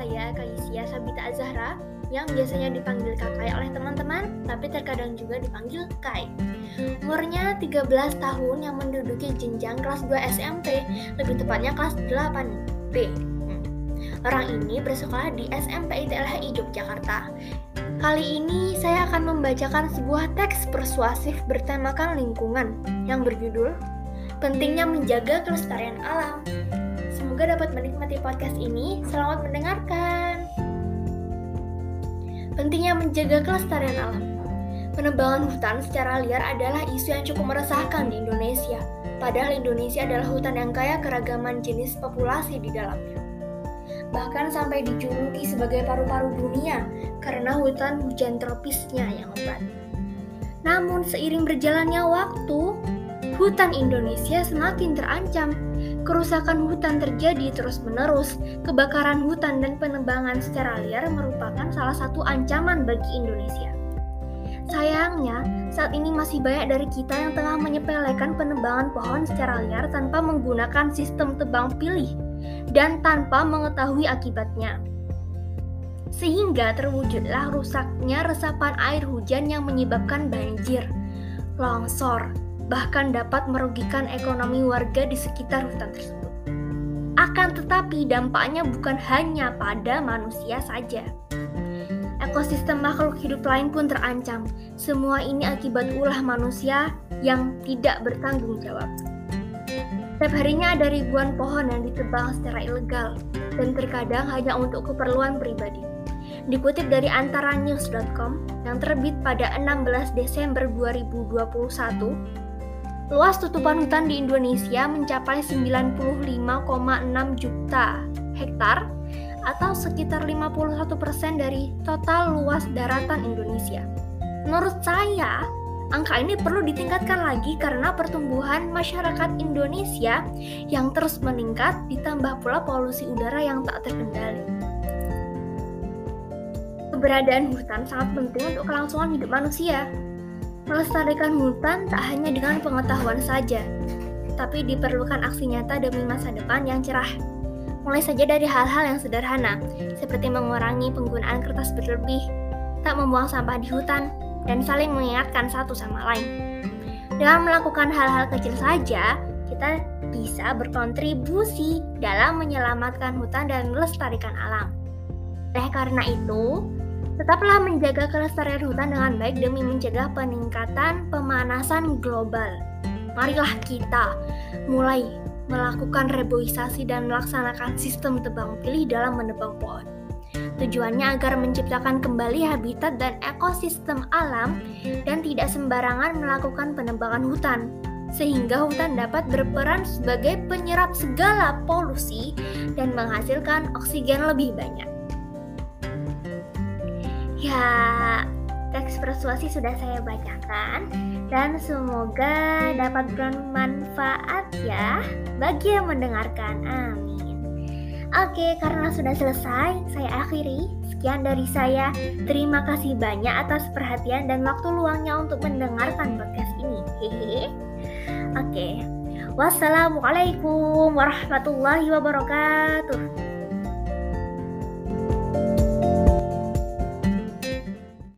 saya Kaisia Sabita Azahra yang biasanya dipanggil Kakai oleh teman-teman, tapi terkadang juga dipanggil Kai. Umurnya 13 tahun yang menduduki jenjang kelas 2 SMP, lebih tepatnya kelas 8B. Hmm. Orang ini bersekolah di SMP ITLHI Yogyakarta. Kali ini saya akan membacakan sebuah teks persuasif bertemakan lingkungan yang berjudul Pentingnya Menjaga Kelestarian Alam. Semoga dapat menikmati podcast ini. Selamat mendengarkan. Pentingnya menjaga kelestarian alam. Penebangan hutan secara liar adalah isu yang cukup meresahkan di Indonesia. Padahal Indonesia adalah hutan yang kaya keragaman jenis populasi di dalamnya. Bahkan sampai dijuluki sebagai paru-paru dunia karena hutan hujan tropisnya yang lebat. Namun seiring berjalannya waktu, hutan Indonesia semakin terancam. Kerusakan hutan terjadi terus-menerus. Kebakaran hutan dan penebangan secara liar merupakan salah satu ancaman bagi Indonesia. Sayangnya, saat ini masih banyak dari kita yang tengah menyepelekan penebangan pohon secara liar tanpa menggunakan sistem tebang pilih dan tanpa mengetahui akibatnya. Sehingga terwujudlah rusaknya resapan air hujan yang menyebabkan banjir, longsor, bahkan dapat merugikan ekonomi warga di sekitar hutan tersebut. Akan tetapi dampaknya bukan hanya pada manusia saja. Ekosistem makhluk hidup lain pun terancam. Semua ini akibat ulah manusia yang tidak bertanggung jawab. Setiap harinya ada ribuan pohon yang ditebang secara ilegal dan terkadang hanya untuk keperluan pribadi. Dikutip dari antaranews.com yang terbit pada 16 Desember 2021, Luas tutupan hutan di Indonesia mencapai 95,6 juta hektar atau sekitar 51% dari total luas daratan Indonesia. Menurut saya, angka ini perlu ditingkatkan lagi karena pertumbuhan masyarakat Indonesia yang terus meningkat ditambah pula polusi udara yang tak terkendali. Keberadaan hutan sangat penting untuk kelangsungan hidup manusia, Melestarikan hutan tak hanya dengan pengetahuan saja, tapi diperlukan aksi nyata demi masa depan yang cerah. Mulai saja dari hal-hal yang sederhana, seperti mengurangi penggunaan kertas berlebih, tak membuang sampah di hutan, dan saling mengingatkan satu sama lain. Dengan melakukan hal-hal kecil saja, kita bisa berkontribusi dalam menyelamatkan hutan dan melestarikan alam. Oleh karena itu, Tetaplah menjaga kelestarian hutan dengan baik demi mencegah peningkatan pemanasan global. Marilah kita mulai melakukan reboisasi dan melaksanakan sistem tebang pilih dalam menebang pohon. Tujuannya agar menciptakan kembali habitat dan ekosistem alam dan tidak sembarangan melakukan penebangan hutan sehingga hutan dapat berperan sebagai penyerap segala polusi dan menghasilkan oksigen lebih banyak. Ya, teks persuasi sudah saya bacakan dan semoga dapat bermanfaat ya bagi yang mendengarkan. Amin. Oke, karena sudah selesai, saya akhiri. Sekian dari saya. Terima kasih banyak atas perhatian dan waktu luangnya untuk mendengarkan podcast ini. Hehehe. Oke. Wassalamualaikum warahmatullahi wabarakatuh.